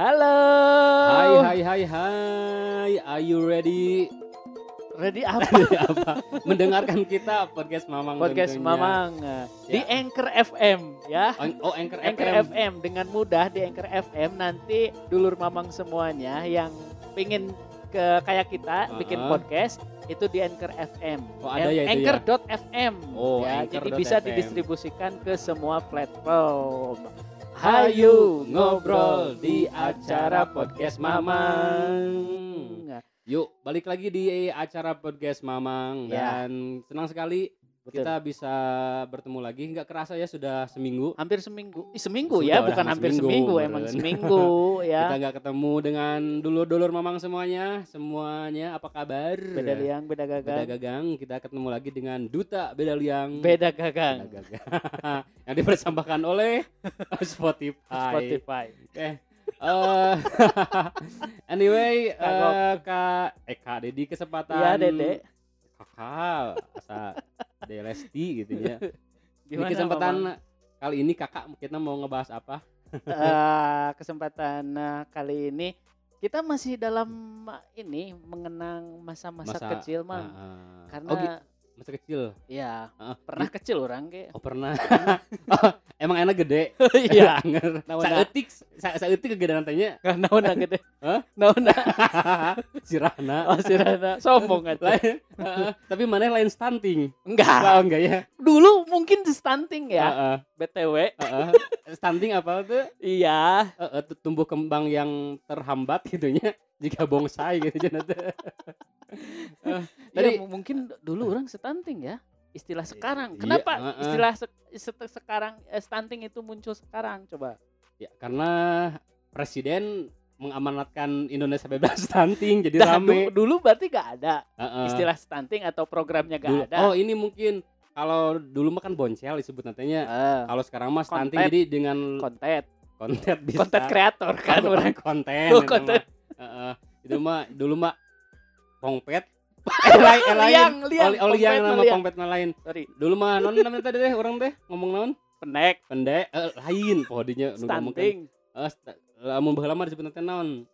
Halo. Hai hai hai hai. Are you ready? Ready apa? Ready apa? Mendengarkan kita podcast Mamang Podcast tentunya. Mamang di Ya. Anchor FM ya. Oh, Anchor, Anchor FM. FM dengan mudah di Anchor FM nanti dulur Mamang semuanya yang pingin ke kayak kita bikin Uh-uh. podcast itu di Anchor FM. Oh, ada ya itu ya? Anchor.fm. Oh, ya, jadi Anchor.fm. bisa didistribusikan ke semua platform. Hayu ngobrol di acara podcast Mamang. Yuk, balik lagi di acara podcast Mamang Ya. dan senang sekali Betul. kita bisa bertemu lagi. Nggak kerasa ya sudah seminggu hampir seminggu. Ih, seminggu Sudah, ya, bukan hampir seminggu, seminggu, emang seminggu kita ya. nggak ketemu dengan dulur-dulur Mamang semuanya. Semuanya apa kabar? Beda liang, beda Beda gagang. gagang. Kita ketemu lagi dengan Duta Beda Liang. Beda gagang. Beda gagang. yang dipersembahkan oleh Spotify. Spotify. Oke. Eh, anyway, Kak eh, Kak eh Kak Dedi kesempatan Iya, Dede. Kakak, asa Dede Lesti gitu ya. Di Gimana, kesempatan Mamang? kali ini Kakak kita mau ngebahas apa? Eh, kesempatan eh, kali ini kita masih dalam eh, ini mengenang masa-masa Masa- kecil, Mang. Ah, ah. Karena oh, masa kecil. ya Ah, pernah kecil orang kayak. Oh, pernah. Oh, emang enak gede. Iya. Anger. Naon, Saeutik sa- saeutik kegedean tanya. Naona gede. Hah? Naona. Sirahna. Oh, si Rana sombong aja. Lain, Heeh, tapi mana lain stunting? Enggak. Oh, enggak ya? Dulu mungkin di stunting ya, Heeh, BTW. heeh. Stunting apa tuh? Iya. Eh, eh, tu- tumbuh kembang yang terhambat gitunya jika bonsai gitu cenah Eh, Tadi tadi mungkin dulu orang stunting ya. Istilah sekarang. Iya, Kenapa heeh. istilah se- se- sekarang eh, stunting itu muncul sekarang? Coba. ya karena presiden mengamanatkan Indonesia bebas stunting jadi Dah, rame. du- dulu berarti gak ada Heeh. istilah stunting atau programnya gak Dulu- ada. Oh, ini mungkin kalau dulu mah kan boncel disebut nantinya. Eh, Kalau sekarang mah stunting Konten. jadi dengan konten, konten bisa. konten kreator kan orang. konten. Oh, konten. itu mah dulu mah pongpet. eh, lain, lain. Liang, yang nama pongpet mah lain. Sorry, Dulu mah non namanya tadi deh orang teh ngomong naon? pendek, Pendek eh, lain pohodinya stunting. Eh, lamun baheula mah disebut teh naon?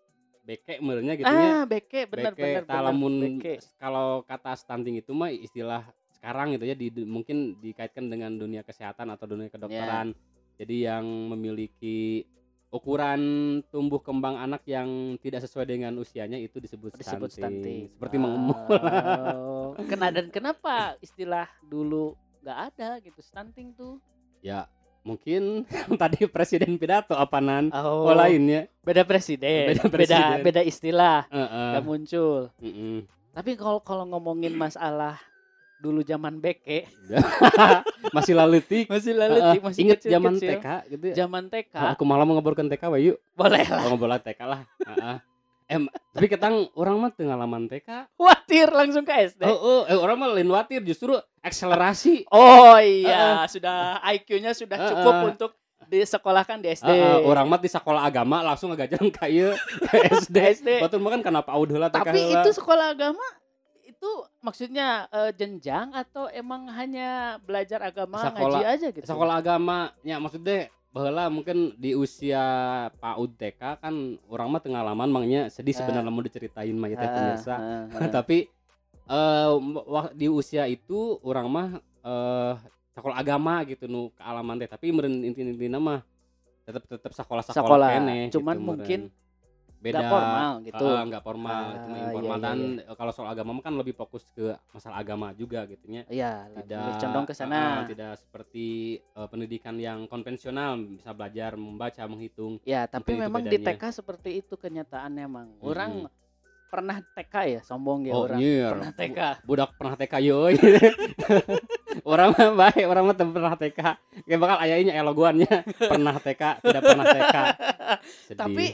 Beke meureunnya gitu nya. Ah, beke benar Beke benar lamun kalau kata stunting itu mah istilah sekarang gitu ya di, di- mungkin dikaitkan dengan dunia kesehatan atau dunia kedokteran. Ya. Jadi yang memiliki ukuran tumbuh kembang anak yang tidak sesuai dengan usianya itu disebut, disebut stunting. Seperti mengemul. Oh. Kena dan kenapa istilah dulu nggak ada gitu stunting tuh? ya, mungkin tadi presiden pidato apa nan? Oh, Oh, lainnya. beda presiden, Beda beda presiden. beda, istilah Heeh. nggak muncul. Mm-mm. Tapi kalau kalau ngomongin masalah dulu zaman beke, Masih laletik. masih Heeh. masih Ingat kecil-kecil. zaman TK gitu ya. Zaman TK, Nah, aku malah mau ngobrolkan TK we yuk. boleh lah. Oh, ngobrol TK lah. Heeh. Em, tapi ketang orang mah teu ngalaman TK. Watir langsung ke SD. Oh, oh, eh, orang mah lain watir justru akselerasi. Oh iya, sudah IQ-nya sudah Heeh. cukup untuk disekolahkan di SD. Heeh, orang mah di sekolah agama langsung ngagajang ka ieu ke SD. SD. Batur mah kan PAUD heula TK Tapi itu sekolah agama itu maksudnya eh, jenjang atau emang hanya belajar agama Sekolah- ngaji aja gitu? sekolah agama ya maksudnya baheula mungkin di usia PAUD TK kan orang mah tengah laman mangnya sedih Ah. sebenarnya mau diceritain mah ya Ah, pemirsa. ah, ah. tapi eh wak- di usia itu orang mah eh sekolah agama gitu nu kealaman teh tapi meureun inti-intina mah tetap tetap sekolah-sekolah Sekolah, keneh cuman gitu, mungkin meureun. Beda Nggak formal gitu. Ah, nggak formal Ah, itu mah iya, informal iya, dan eh, kalau soal agama kan lebih fokus ke masalah agama juga gitu nya Iya, tidak condong ke ah, sana. tidak seperti eh, pendidikan yang konvensional bisa belajar membaca menghitung Ya, tapi memang di. TK seperti itu kenyataannya emang. Mm-mm. Orang pernah TK ya, sombong ya oh orang. nyier. Pernah TK. budak pernah TK yo orang mah baik orang mah pernah TK kayak bakal ayahnya eloguannya pernah TK tidak pernah TK Sedih. Tapi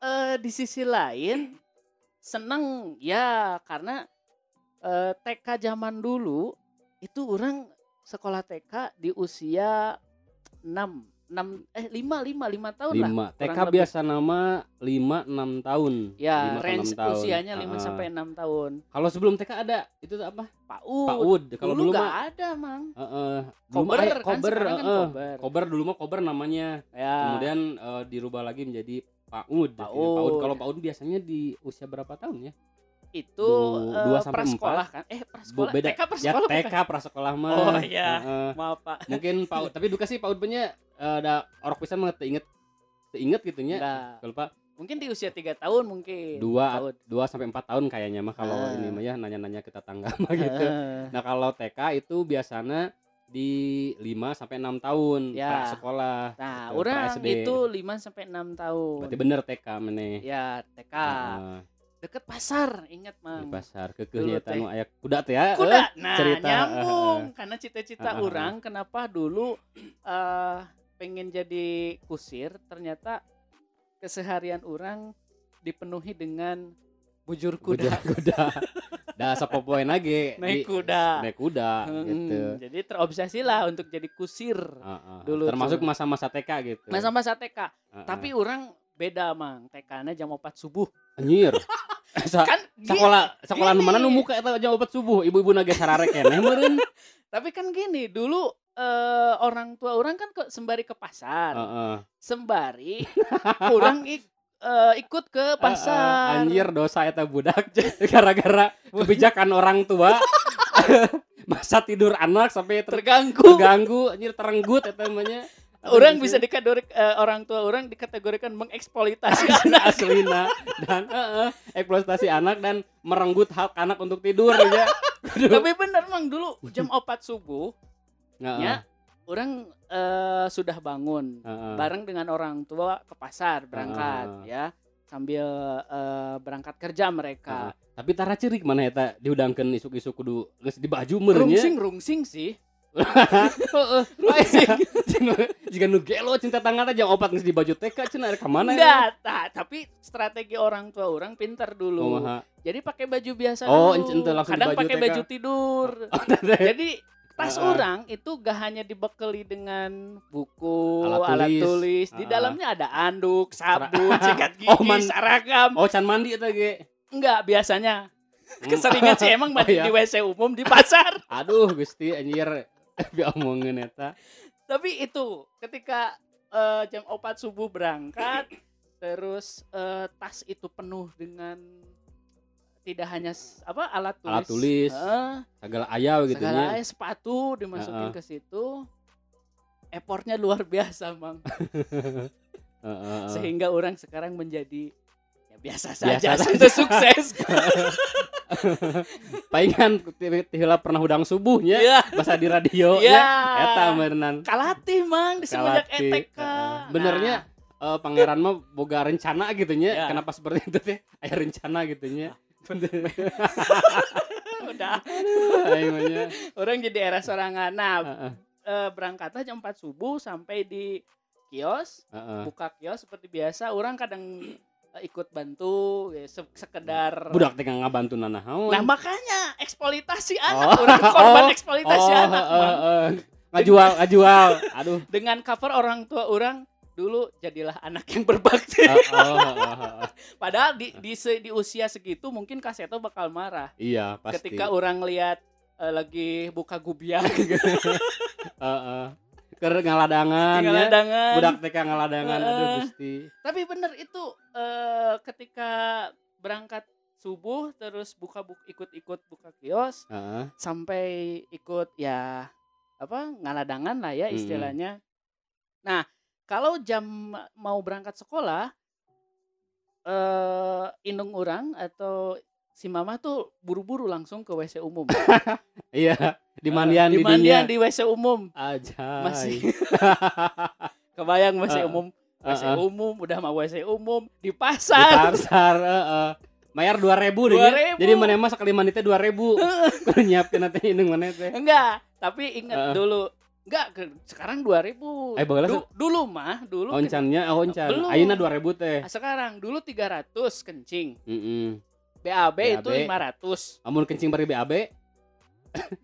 eh, di sisi lain seneng ya karena eh, TK zaman dulu itu orang sekolah TK di usia 6 enam eh lima lima lima tahun lah lima TK lebih. biasa nama lima enam tahun ya Lima ke range enam tahun. usianya 5 Ah. sampai enam tahun kalau sebelum TK ada itu apa PAUD PAUD kalau dulu dulu mah ada mang Heeh. Dulu mah, kober eh, kan kober, kan heeh. kober kober dulu mah kober namanya ya kemudian eh, dirubah lagi menjadi PAUD. PAUD. PAUD. Kalau PAUD biasanya di usia berapa tahun ya? Itu eh, dua sampai prasekolah kan? Eh, prasekolah. beda. TK Ya prasekolah TK bukan? prasekolah mah. Oh, iya. Heeh. Maaf, Pak. Mungkin PAUD, tapi duka sih PAUD punya eh, ada orok pisan mah teu inget teu inget gitu nya. Kalau Pak Mungkin di usia 3 tahun mungkin. dua PAUD. dua sampai empat tahun kayaknya mah kalau Ah. ini mah ya nanya-nanya kita tangga mah gitu. Heeh. Nah kalau TK itu biasanya di 5 sampai 6 tahun Ya. sekolah. Nah, Gitu, orang itu 5 sampai 6 tahun. Berarti bener TK meneh. Ya, TK. Heeh, Deket pasar, ingat, di Mang. pasar Dulu keukeuh teh. nya aya kuda teh ya. Kuda. eh. Nah, cerita, nyambung karena cita-cita Heeh. orang kenapa dulu eh pengen jadi kusir, ternyata keseharian orang dipenuhi dengan bujur kuda, Kuda kuda. Da sapopoe lagi naik di- kuda. Naik kuda Hmm, gitu. Jadi terobsesi lah untuk jadi kusir. Heeh. Dulu Termasuk masa-masa TK gitu. Masa-masa TK. Heeh. Tapi orang beda, Mang. TK-nya jam 4 subuh. anjir. Sa Kan sekolah sekolah nu mana nu muka eta jam 4 subuh ibu-ibu nage sarare keneh meureun. Tapi kan gini, dulu eh, orang tua orang kan ke, sembari ke pasar. Heeh. Sembari orang ik- eh, ikut ke pasar. Anjir dosa eta budak gara-gara kebijakan orang tua. Masa tidur anak sampai ter- terganggu. terganggu anjir terenggut eta namanya. Orang bisa dikategorik eh, orang tua orang dikategorikan mengeksploitasi anak. aslina dan heeh, eksploitasi anak dan merenggut hak anak untuk tidur ya. Tapi bener mang dulu jam 4 subuh Heeh. ya orang eh, sudah bangun Heeh. bareng dengan orang tua ke pasar berangkat Ah. ya sambil eh, berangkat kerja mereka. Heeh. Tapi tara ciri mana eta diudangkeun isuk-isuk kudu geus di baju meureun Rungsing rungsing sih. Jika nu gelo cinta tangan aja opat geus di baju TK cenah ka mana Enggak, tak, tapi strategi orang tua orang pinter dulu. Kumaha? Jadi pakai baju biasa Oh, dulu. Kadang pakai baju tidur. Oh. Jadi tas ah. orang itu gak hanya dibekali dengan buku, Alat alat, tulis. tulis. Di dalamnya ada anduk, sabun, sikat gigi, Oh, man- seragam. Oh, can mandi eta ge. Enggak, biasanya. Hmm. Keseringan sih emang mandi Oh, iya. di WC umum di pasar. Aduh, Gusti anjir. Diomongin eta. Tapi itu ketika eh, jam 4 subuh berangkat, terus eh, tas itu penuh dengan tidak hanya apa alat tulis, Alat tulis. Heeh. Segala ayah gitu segala nya. aja sepatu dimasukin Heeh. ke situ effortnya luar biasa mang Heeh, heeh. sehingga orang sekarang menjadi ya biasa Biasa saja saja. sudah sukses Palingan tihela pernah udang subuhnya ya bahasa di radio ya ya. Eta meureunan. kalatih mang di semenjak. ETK Heeh. Benernya eh, pangeran mah boga rencana gitu nya. Ya. Kenapa seperti itu teh? Aya rencana gitu nya. Udah orang jadi era sorangan nah Heeh, eh, berangkatnya jam 4 subuh sampai di kios heeh. buka kios seperti biasa orang kadang eh, ikut bantu ya, se- sekedar Budak teh ngabantu nanahaun. Nah makanya eksploitasi anak, Oh, orang korban oh, eksploitasi oh, anak. heeh, Mang. heeh. Ngajual, ngajual. Aduh. Dengan cover orang tua orang dulu jadilah anak yang berbakti. Oh, oh, oh, oh, oh. Padahal di, di di usia segitu mungkin Kaseto bakal marah Iya, pasti. ketika orang lihat eh, lagi buka gubian Heeh. Keur ngaladangan ya. ngaladangan. Budak TK ngaladangan aduh Heeh. Gusti. Tapi bener itu eh, ketika berangkat subuh terus buka buk ikut-ikut buka kios Heeh. sampai ikut ya apa ngaladangan lah ya istilahnya. Nah kalau jam mau berangkat sekolah, eh indung orang atau si mama tuh buru-buru langsung ke WC umum. Iya, di mandian di di mandian di WC umum. Aja. Masih kebayang WC Eh, umum, WC Heeh. umum udah mah WC umum di Di pasar. pasar, heeh. Mayar 2000 deh. nya. 2000. Jadi mana mah sekali mandi teh 2000. Kudu nyiapkeun teh indung mana teh. Enggak, tapi ingat Heeh. dulu. Enggak, sekarang 2000. Eh, Du- dulu mah, dulu Oncannya, oh oncan. Belum. Ayeuna 2000 teh. Ah, sekarang dulu 300 kencing. Heeh. BAB, itu BAB. 500, Amun kencing bari BAB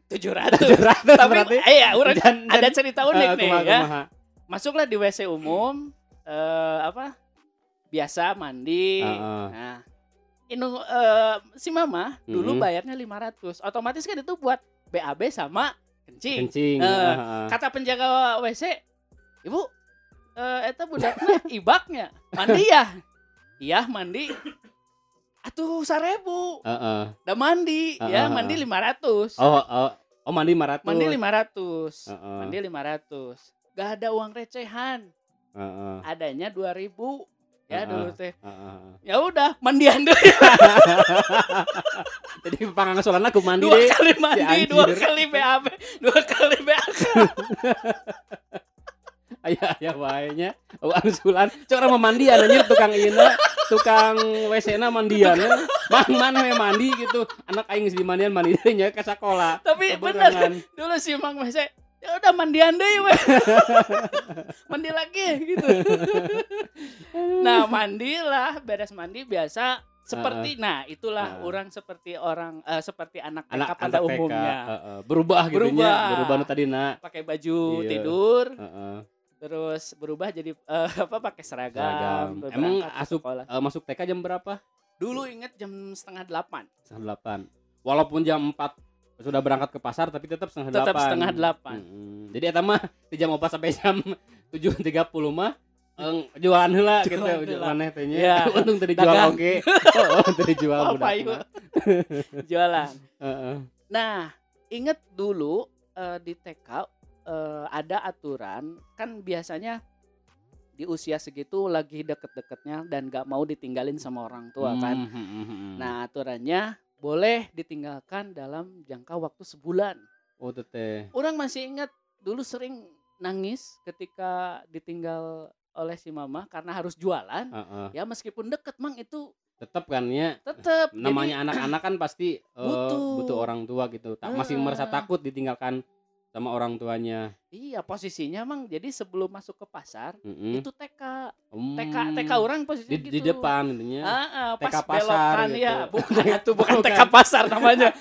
700. 700 Tapi berarti. eh ya, urang Dan- ada dan- cerita unik eh, nih kumaha, ya. kumaha. Masuklah di WC umum eh apa? Biasa mandi. Heeh. Nah, Inu, eh, si mama dulu Mhm. bayarnya 500. Otomatis kan itu buat BAB sama kencing. Kencing. Eh, heeh. Kata penjaga WC, "Ibu, eh eta budaknya ibaknya. Mandi ya?" iya mandi atuh sarebu Heeh. udah mandi Ah, ya ah, mandi ah. 500 Oh, oh, oh mandi 500. mandi 500 Heeh. mandi 500 gak ada uang recehan Heeh. adanya 2000 ya Heeh. dulu teh Heeh. ya udah mandian deh Jadi pangangsolan aku mandi dua kali mandi dua anjir. kali BAB dua kali BAK Aya aya wae nya. Oh, angsulan. Cok orang memandian anjir tukang ieu tukang WC na mandian. Mang mana we mandi gitu. Anak aing di mandian mandi nya ke sekolah. tapi bener Keberangan. dulu si Mang Mese ya udah mandian deh we mandi lagi gitu nah mandilah beres mandi biasa seperti nah itulah Heeh. orang seperti orang eh, seperti anak Anak pada anak umumnya heeh. berubah gitu nya. Berubah. Berubah nu tadina. pakai baju Iya. tidur Heeh. terus berubah jadi eh, apa pakai seragam, Seragam. Emang asup eh, masuk TK jam berapa? dulu inget jam setengah delapan Setengah delapan. Walaupun jam 4 sudah berangkat ke pasar tapi tetap setengah delapan. tetap setengah delapan Mm-mm. Jadi eta mah di jam 4 sampai jam 7.30 mah eng, jualan heula gitu Jualan heula. maneh teh nya. Iya. Untung tadi jual. Oh, oh, tadi jual Oh, mah. jualan Heeh. Nah, inget dulu eh, di TK eh, ada aturan kan biasanya di usia segitu lagi deket-deketnya dan gak mau ditinggalin sama orang tua kan. Hmm, hmm, hmm, hmm. Nah, aturannya boleh ditinggalkan dalam jangka waktu sebulan. oh teh teh. Orang masih ingat dulu sering nangis ketika ditinggal oleh si mama karena harus jualan. Heeh. Ya meskipun deket mang itu Tetep kan ya tetep namanya anak-anak kan pasti eh, Butuh. butuh orang tua gitu. Tak masih merasa Ah. takut ditinggalkan sama orang tuanya. iya posisinya mang jadi sebelum masuk ke pasar Mm-mm. itu TK Hmm. TK TK orang posisinya di, gitu. di depan intinya. Ah, ah, pas TK pasar belokan gitu. ya, bukan itu bukan Bukan. TK pasar namanya.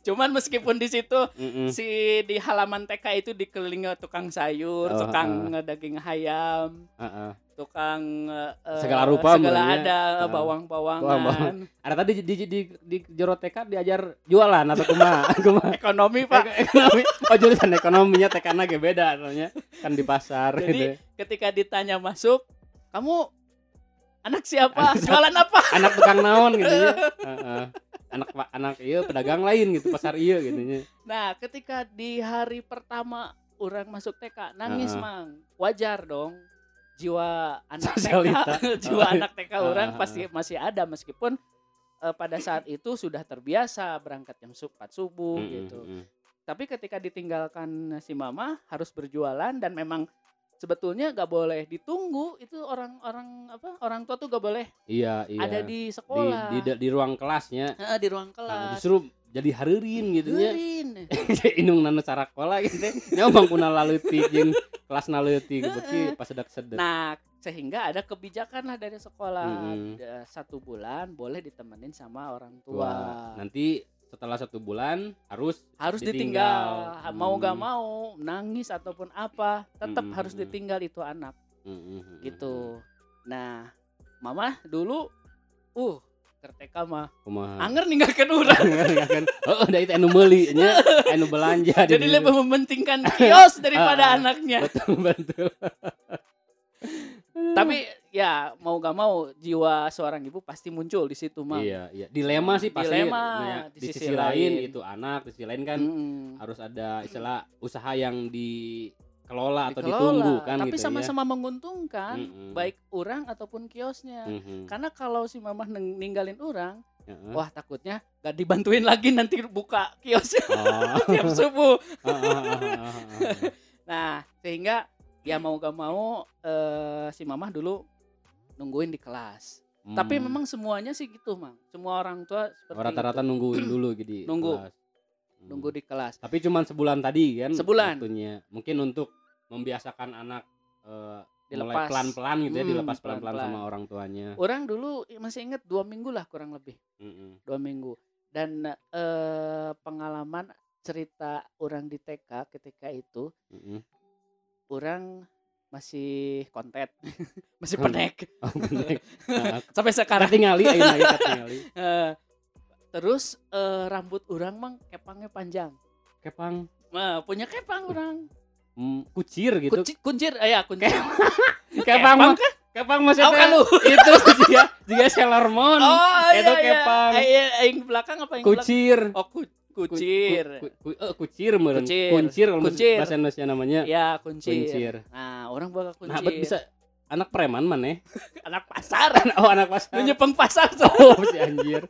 Cuman meskipun di situ Mm-mm. si di halaman TK itu dikelilingi tukang sayur, Oh, tukang daging ayam, Heeh. Tukang eh, eh, Segala rupa segala sebenarnya. ada Ah. bawang-bawangan, Bawang-bawang. Ada tadi di di di, di Jero TK diajar jualan atau kumaha? kumaha? ekonomi Pak. Ek- ekonomi. Oh jurusan ekonominya TK na ge beda soalnya kan di pasar Jadi gitu. ketika ditanya masuk, kamu anak siapa? Anak? Jualan apa? Anak tukang naon gitu ya. Heeh. Anak anak iya pedagang lain gitu pasar iya gitu nya. Nah, ketika di hari pertama orang masuk TK, nangis Heeh. mang, wajar dong. Jiwa anak Sosialita. TK, jiwa Oh, anak TK orang Heeh. pasti masih ada meskipun eh, pada saat itu sudah terbiasa berangkat jam 4 subuh Mm-mm, gitu. mm-mm. Tapi ketika ditinggalkan si mama harus berjualan dan memang sebetulnya gak boleh ditunggu itu orang-orang apa orang tua tuh gak boleh Iya iya. ada di di, sekolah di, di ruang kelasnya di ruang Nah, kelas. justru jadi haririn gitu nya. Gerin. Indung nana cara sekolah gitu. Nya bangkuna laleutik jeung kelas naleutik beuki pas sedak-sedek. Nah, sehingga ada kebijakan lah dari sekolah. Da- satu bulan boleh ditemenin sama orang Tua. tua. Nanti setelah satu bulan harus harus ditinggal. ditinggal, mau gak Hmm. mau nangis ataupun apa, tetap Mm-mm. harus ditinggal itu anak Mm, mm, mm, gitu. Nah, mama dulu, uh, kerteka mah kumaha anger ninggalkan orang. kan oh udah itu anu meuli nya anu belanja Jadi di- lebih mementingkan kios Ah, daripada ah. anaknya. betul betul Tapi ya mau gak mau jiwa seorang ibu pasti muncul di situ mah. iya iya dilema sih pasti Dilema, Nah, di di, sisi sisi, lain, lain. itu anak di sisi lain kan Mm-mm. harus ada istilah usaha yang dikelola atau Dikelola, ditunggu kan tapi gitu sama-sama menguntungkan Mm-mm. baik orang ataupun kiosnya ya. Mhm. karena kalau si mamah ninggalin orang Heeh. wah takutnya gak dibantuin lagi nanti buka kiosnya Oh. tiap subuh Ah, ah, ah, ah, ah, ah. nah sehingga ya mau gak mau eh, si mamah dulu nungguin di kelas tapi Hmm. memang semuanya sih gitu mang semua orang tua seperti Oh, rata-rata nungguin dulu gitu Nunggu. kelas. Hmm. nunggu di kelas tapi cuman sebulan tadi kan Sebulan. waktunya mungkin untuk membiasakan anak mulai Dilepas. pelan-pelan gitu ya Hmm, dilepas pelan-pelan sama orang tuanya. Orang dulu masih inget dua minggu lah kurang lebih. Mm-mm. dua minggu. Dan eh, pengalaman cerita orang di TK ketika itu Mm-mm. orang masih kontet masih Kon- penek. Oh, bener. Ah, sampai sekarang. Katingali ayeuna ya katingali Eh, terus eh, rambut orang mang kepangnya panjang. Kepang. Nah, punya kepang orang. mm, kucir gitu Kunci, kuncir eh, ya kuncir kepang kan? kepang maksudnya Oh, kan itu juga juga Sailor Moon Oh, itu iya, iya. kepang. Eh, iya, yang belakang apa yang belakang? kucir Oh, ku- Ku- kucir. ku- ku- eh, kucir meureun. Kucir. kuncir kalau Kuncir. bahasa Indonesia namanya Ya, kuncir. kuncir Nah, orang bakal kuncir. nah bisa anak preman mana anak pasar. oh anak pasar Lu nyepeng pasar tuh. oh si anjir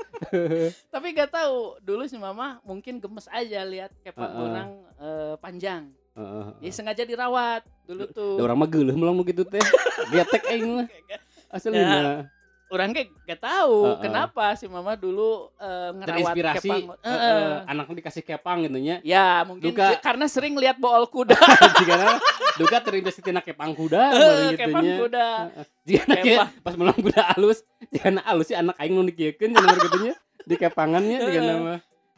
Tapi gak tahu dulu si mama mungkin gemes aja lihat kepang Heeh. orang eh, panjang. Heeh. Jadi sengaja dirawat dulu tuh. Da orang mah geuleuh melang nu kitu teh getek aing mah aslinya Orang kayak gak tahu Heeh. kenapa si mama dulu eh, ngerawat terinspirasi kepang. heeh, Heeh. anaknya dikasih kepang gitu nya Ya mungkin Duka. karena sering lihat bool kuda. jika duka terinspirasi tina kepang kuda gitu kepang kuda. jika Kepang. na pas melang kuda alus jika alus sih anak aing nu dikiekeun cenah gitu nya di kepangannya jika nama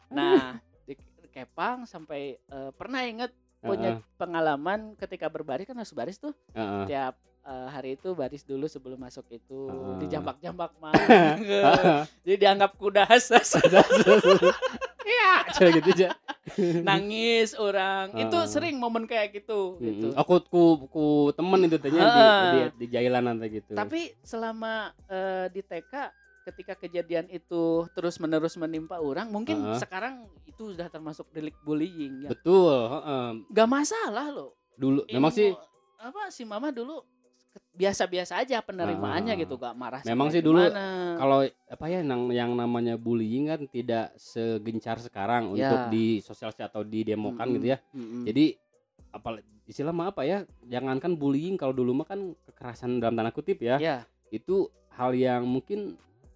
Nah, di kepang sampai eh, pernah inget punya pengalaman ketika berbaris kan harus baris tuh Heeh. tiap eh, hari itu baris dulu sebelum masuk itu Heeh. dijambak-jambak mah Heeh. jadi dianggap kuda Iya, gitu aja. nangis orang itu Heeh. sering momen kayak gitu gitu Mm-mm. Aku ku, ku temen itu tanya di, Heeh. di, di jailan nanti gitu. tapi selama eh, di TK ketika kejadian itu terus menerus menimpa orang mungkin Heeh. sekarang itu sudah termasuk delik bullying ya betul, heeh. gak masalah loh Dulu Ini memang sih apa si mama dulu biasa-biasa aja penerimaannya Ah. gitu gak marah Memang sih dulu kalau apa ya yang, yang namanya bullying kan tidak segencar sekarang Ya. untuk di sosialisasi atau di demokan Mm-mm. gitu ya. Mm-mm. Jadi apa istilah mah apa ya? Jangankan bullying kalau dulu mah kan kekerasan dalam tanda kutip ya. ya Itu hal yang mungkin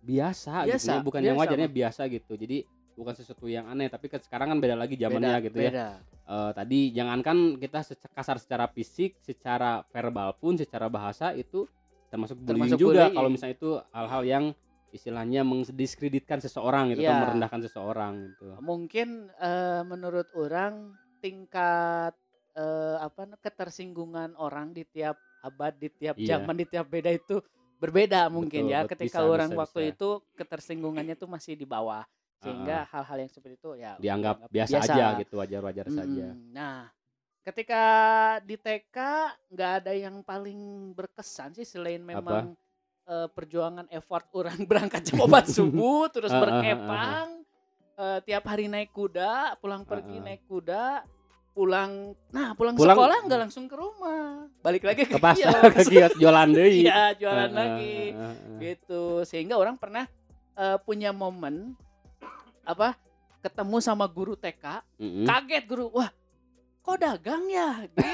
biasa, gitu Biasa, ya, bukan yang biasa, wajarnya Bang. biasa gitu. Jadi bukan sesuatu yang aneh, tapi kan sekarang kan beda lagi zamannya beda, gitu ya. beda. Eh, tadi jangankan kita kasar secara fisik, secara verbal pun, secara bahasa itu termasuk bullying Termasuk juga. bullying. Kalau misalnya itu hal-hal yang istilahnya mendiskreditkan seseorang gitu, Iya. atau merendahkan seseorang gitu. mungkin eh, menurut orang tingkat eh, apa ketersinggungan orang di tiap abad di tiap Iya. zaman di tiap beda itu berbeda mungkin Betul, ya bet- ketika bisa, orang bisa, waktu bisa. itu ketersinggungannya tuh masih di bawah sehingga hal-hal yang seperti itu ya Dianggap dianggap biasa, aja gitu, wajar-wajar saja. Mm, Nah, ketika di TK nggak ada yang paling berkesan sih selain memang eh, perjuangan effort orang berangkat jam 4 subuh terus Ah, ah, ah, ah. berkepang eh, tiap hari naik kuda, pulang pergi Ah, ah. naik kuda, pulang nah pulang, Pulang- sekolah nggak langsung ke rumah, balik lagi ke Ke pasar, kios. ke kios jualan deui. Iya, jualan Heeh, lagi heeh, heeh. gitu sehingga orang pernah eh, punya momen apa ketemu sama guru TK Mm-mm. kaget guru wah kok dagang ya gitu.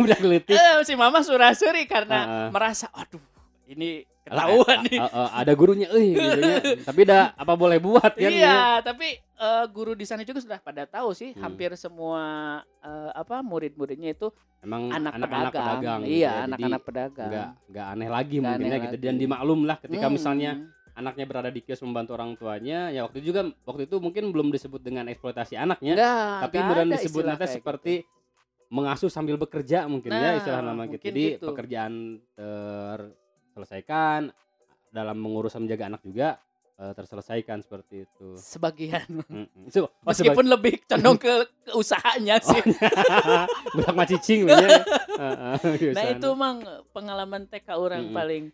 Udah gelitik. eh, si mama surasuri karena merasa aduh ini Ketahuan eh, nih eh, eh, ada gurunya euy gitu ya. Tapi dah apa boleh buat kan ya. iya tapi eh, guru di sana juga sudah pada tahu sih Hmm. hampir semua eh, apa murid-muridnya itu Emang anak, anak-anak pedagang, pedagang gitu iya ya. Anak-anak pedagang nggak nggak aneh lagi Nggak mungkin aneh ya gitu dan lagi. dimaklum lah ketika Hmm. misalnya anaknya berada di kios membantu orang tuanya ya waktu itu juga waktu itu mungkin belum disebut dengan eksploitasi anaknya Nggak, tapi kemudian disebut nanti seperti mengasuh sambil bekerja mungkin ya Nah, istilah nama gitu jadi gitu. pekerjaan terselesaikan dalam mengurus dan menjaga anak juga eh, terselesaikan seperti itu gitu. sebagian. So, oh, meskipun lebih condong ke, ke usahanya sih budak macicing di Nah itu mang pengalaman TK orang Mm-mm. paling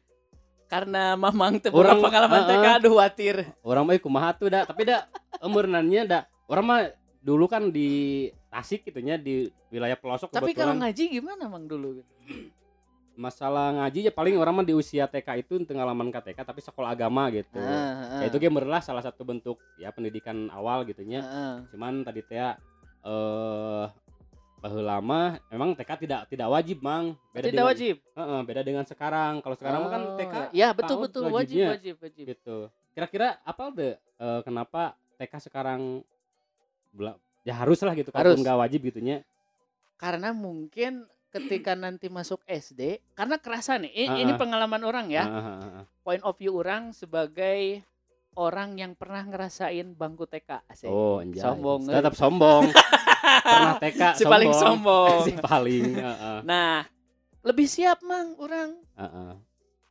karena mamang teu Orang- pengalaman TK heeh. aduh watir. orang mah kumaha tuh dah tapi dah emeurnannya dah orang mah dulu kan di Tasik gitu nya di wilayah pelosok Tapi kalau kebetulan ngaji gimana mang dulu? Masalah ngaji ya paling orang mah di usia TK itu pengalaman KTK tapi sekolah agama gitu Ah, ya itu salah satu bentuk ya pendidikan awal gitu nya Heeh. cuman tadi teh eh baheula lama memang TK tidak tidak wajib mang Tidak dengan, wajib. Heeh, beda dengan sekarang kalau sekarang mah kan Oh, TK Ya betul betul wajib wajibnya. wajib wajib. gitu kira-kira apa deh eh, kenapa TK sekarang ya harus lah gitu Harus. kalaupun nggak wajib gitunya Karena mungkin ketika nanti masuk SD karena kerasa nih ini ah. pengalaman orang ya. Ah, ah. Point of view orang sebagai orang yang pernah ngerasain bangku TK. Asik. oh anjay Sombong, tetap sombong pernah TK si paling sombong. si paling heeh, Nah, lebih siap mang orang heeh.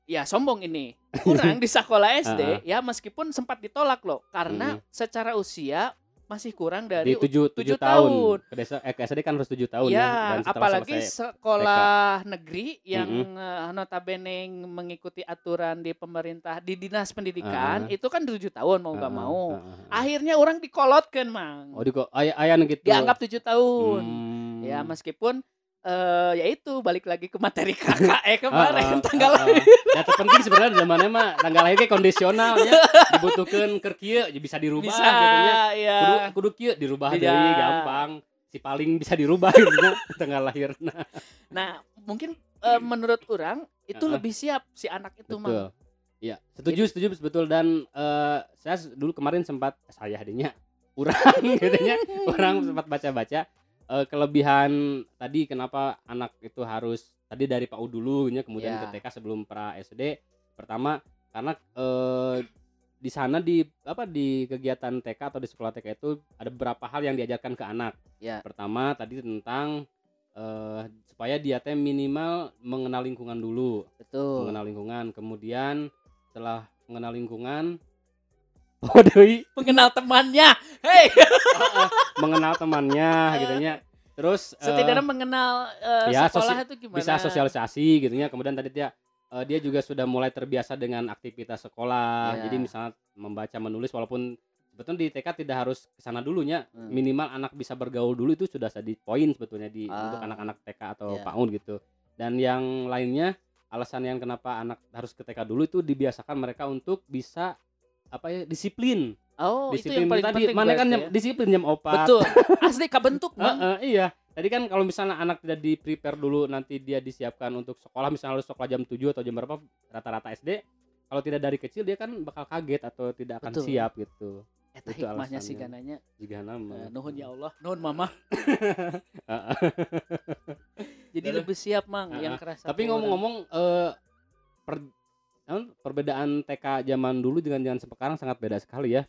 ya sombong ini. Kurang di sekolah SD Ah, ya meskipun sempat ditolak loh karena secara usia masih kurang dari tujuh tujuh tahun. tahun. ke desa eh ke SD kan harus tujuh tahun ya, dan setelah apalagi sekolah negeri yang eh, notabene mengikuti aturan di pemerintah di dinas pendidikan Ah. itu kan tujuh tahun mau nggak Heeh, mau. heeh, heeh. Akhirnya orang dikolotkan mang. oh di ayah gitu Dianggap tujuh tahun. Hmm. Ya meskipun eh ya itu balik lagi ke materi kakak eh kemarin Heeh, tanggal heeh. Ya terpenting sebenarnya zamannya mah tanggal lahirnya kondisional ya. Dibutuhkan keur kieu ya bisa dirubah bisa gitu ya. Kudu kudu kieu dirubah Tidak. deui gampang. Si paling bisa dirubah gitu tanggal lahirna. Nah, mungkin eh, menurut orang itu Heeh. lebih siap si anak itu Betul. mah. Iya, setuju setuju betul dan eh, saya dulu kemarin sempat saya hadinya orang gitu nya. Orang sempat baca-baca eh, kelebihan tadi kenapa anak itu harus tadi dari PAUD dulu nya kemudian Ya. ke TK sebelum pra SD. Pertama karena eh, di sana di apa di kegiatan TK atau di sekolah TK itu ada beberapa hal yang diajarkan ke anak. Ya. Pertama tadi tentang eh, supaya dia teh minimal mengenal lingkungan dulu Betul. mengenal lingkungan kemudian setelah mengenal lingkungan oh deui Mengenal temannya. Hei, mengenal temannya gitu nya terus eh, setidaknya mengenal eh, ya, sekolah itu gimana? bisa sosialisasi gitu nya kemudian tadi dia eh, dia juga sudah mulai terbiasa dengan aktivitas sekolah Ya. jadi misalnya membaca menulis walaupun sebetulnya di TK tidak harus ke sana dulunya Hmm. minimal anak bisa bergaul dulu itu sudah jadi poin sebetulnya di Ah. untuk anak-anak TK atau Ya. PAUD gitu dan yang lainnya alasan yang kenapa anak harus ke TK dulu itu dibiasakan mereka untuk bisa apa ya disiplin Oh, itu disiplin yang paling tadi penting mana kan ya. disiplin jam opat Betul. Asli kebentuk, Bang. eh, iya tadi kan kalau misalnya anak tidak di prepare dulu nanti dia disiapkan untuk sekolah misalnya harus sekolah jam 7 atau jam berapa rata-rata SD kalau tidak dari kecil dia kan bakal kaget atau tidak akan Betul. siap gitu Eta itu hikmahnya sih gananya. jika nama Eh, nuhun ya Allah, nuhun mama. Jadi lebih siap, Mang, Ah, yang kerasa. tapi ngomong-ngomong eh, per- naon, perbedaan TK zaman dulu dengan zaman sekarang sangat beda sekali ya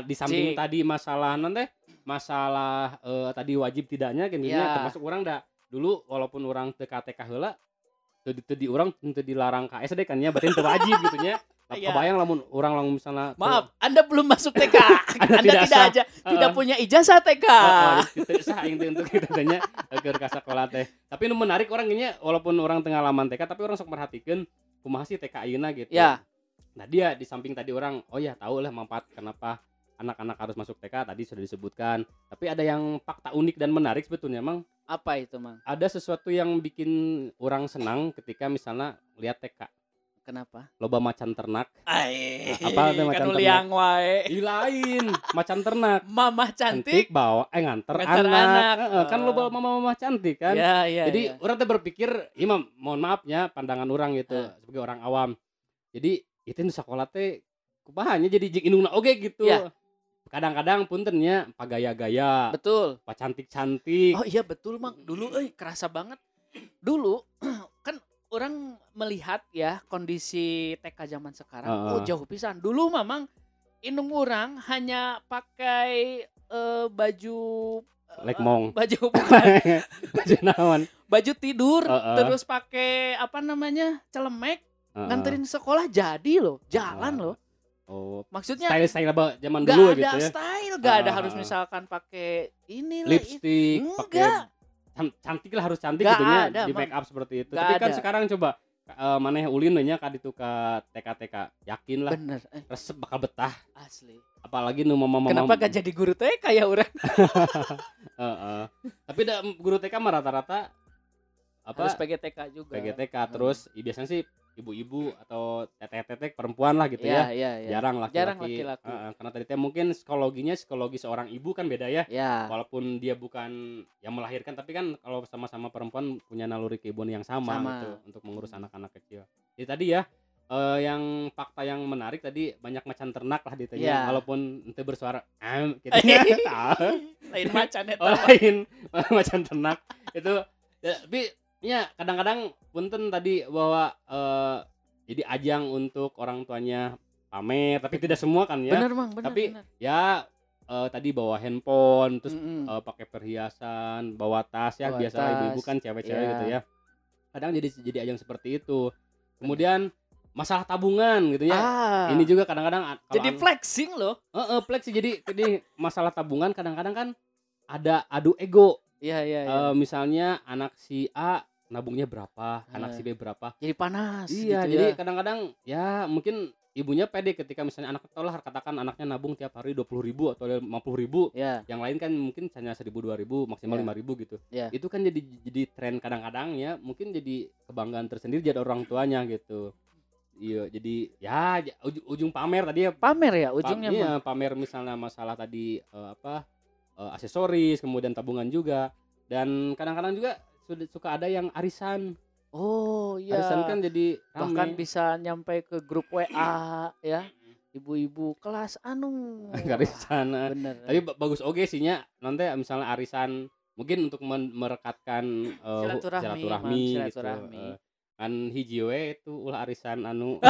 di samping Cik. tadi masalah nanti masalah eh, tadi wajib tidaknya kan Ya. termasuk orang dah dulu walaupun orang TK TK heula teu di, orang teu dilarang ke SD kan ya berarti teu wajib gitu nya Iya. kebayang lamun orang lamun misalnya Maaf, Anda belum masuk TK. Anda Anda tidak tidak aja tidak Heeh. punya ijazah TK. itu sah untuk kita tanya ke sekolah teh. Tapi nu menarik orang ini walaupun orang tengah laman TK tapi orang sok merhatikan kumaha sih TK ayeuna gitu. Ya. Nah, dia di samping tadi orang oh ya tahu lah manfaat kenapa anak-anak harus masuk TK tadi sudah disebutkan. Tapi ada yang fakta unik dan menarik sebetulnya emang Apa itu, Mang? ada sesuatu yang bikin orang senang ketika misalnya lihat TK Kenapa? loba macan ternak Ai, Apa tuh macan kan ternak? liang wae. Ih, lain macan ternak Mamah cantik. bawa eh nganter, Nganter anak, anak. Kan loba mama-mama cantik kan Ya, ya, jadi ya. orang tuh berpikir imam mohon maafnya pandangan orang gitu Ah. sebagai orang awam jadi itu nu sekolah teh kubahannya jadi jik indungna oge gitu Ya. kadang-kadang puntennya pagaya-gaya betul. pak cantik-cantik Oh iya betul, Mang. Dulu eh kerasa banget. Dulu kan orang melihat ya kondisi TK zaman sekarang oh Heeh. jauh pisan. Dulu memang indung orang hanya pakai eh, baju eh, Lekmong. baju bukan, baju naon baju tidur Heeh. terus pakai apa namanya celemek Heeh. nganterin sekolah jadi loh jalan Heeh. loh oh maksudnya style-style apa zaman dulu ada gitu ya style nggak ada Ah, harus ah, ah. misalkan pakai ini lah lipstick pakai cantik lah harus cantik Nggak gitu ya ada, di make up seperti itu. Nggak tapi kan ada. sekarang coba eh, maneh ulin we nya ka ditu ka TK-TK yakin lah bener eh, resep bakal betah. Asli. Apalagi nu mama mama. kenapa gak jadi guru TK ya orang? Heeh. tapi da, guru TK mah rata-rata apa? Harus PGTK juga. PGTK terus i- biasanya sih ibu-ibu atau teteh-teteh perempuan lah gitu ya, ya, ya, ya. jarang laki-laki. Jarang laki-laki. Heeh, karena tadi teh mungkin psikologinya psikologi seorang ibu kan beda ya. Ya walaupun dia bukan yang melahirkan tapi kan kalau sama-sama perempuan punya naluri keibuan yang sama, Sama. gitu untuk mengurus anak-anak kecil. Jadi tadi ya eh, yang fakta yang menarik tadi banyak macan ternak lah ditanya Iya. walaupun itu bersuara am gitu ya. lain macan eta oh, lain macan ternak. Itu ya, tapi ya kadang-kadang punten tadi bahwa eh, jadi ajang untuk orang tuanya pamer tapi tidak semua kan ya bener mang bener Tapi- bener. ya eh, tadi bawa handphone terus Mm-mm. eh, pakai perhiasan bawa tas ya Bawa biasa tas, ibu-ibu kan cewek-cewek iya. gitu ya kadang jadi jadi ajang seperti itu kemudian masalah tabungan gitu ya Ah. ini juga kadang-kadang jadi an- flexing loh. Heeh, flex sih. jadi jadi masalah tabungan kadang-kadang kan ada adu ego Iya iya iya. Eh, misalnya anak si A nabungnya berapa anak Eh. si B berapa jadi panas iya gitu jadi ya. kadang-kadang ya mungkin ibunya pede ketika misalnya anak lah katakan anaknya nabung tiap hari dua puluh ribu atau lima puluh ribu Ya. yang lain kan mungkin hanya seribu dua ribu maksimal Iya. lima ribu gitu Iya. itu kan jadi jadi tren kadang-kadang ya mungkin jadi kebanggaan tersendiri jadi orang tuanya gitu iya jadi ya j- uj- ujung pamer tadi ya Pamer ya pa- ujungnya iya, mah. pamer misalnya masalah tadi eh, apa eh, aksesoris kemudian tabungan juga dan kadang-kadang juga suka ada yang arisan Oh iya. arisan kan jadi bahkan rame. bisa nyampe ke grup WA ya. Ibu-ibu kelas anu. arisan eh. Bener. tapi ba- bagus oke sih nya nanti misalnya arisan mungkin untuk merekatkan eh, hu- Silaturahmi, silaturahmi, gitu silaturahmi. Eh, kan hiji we itu ulah arisan anu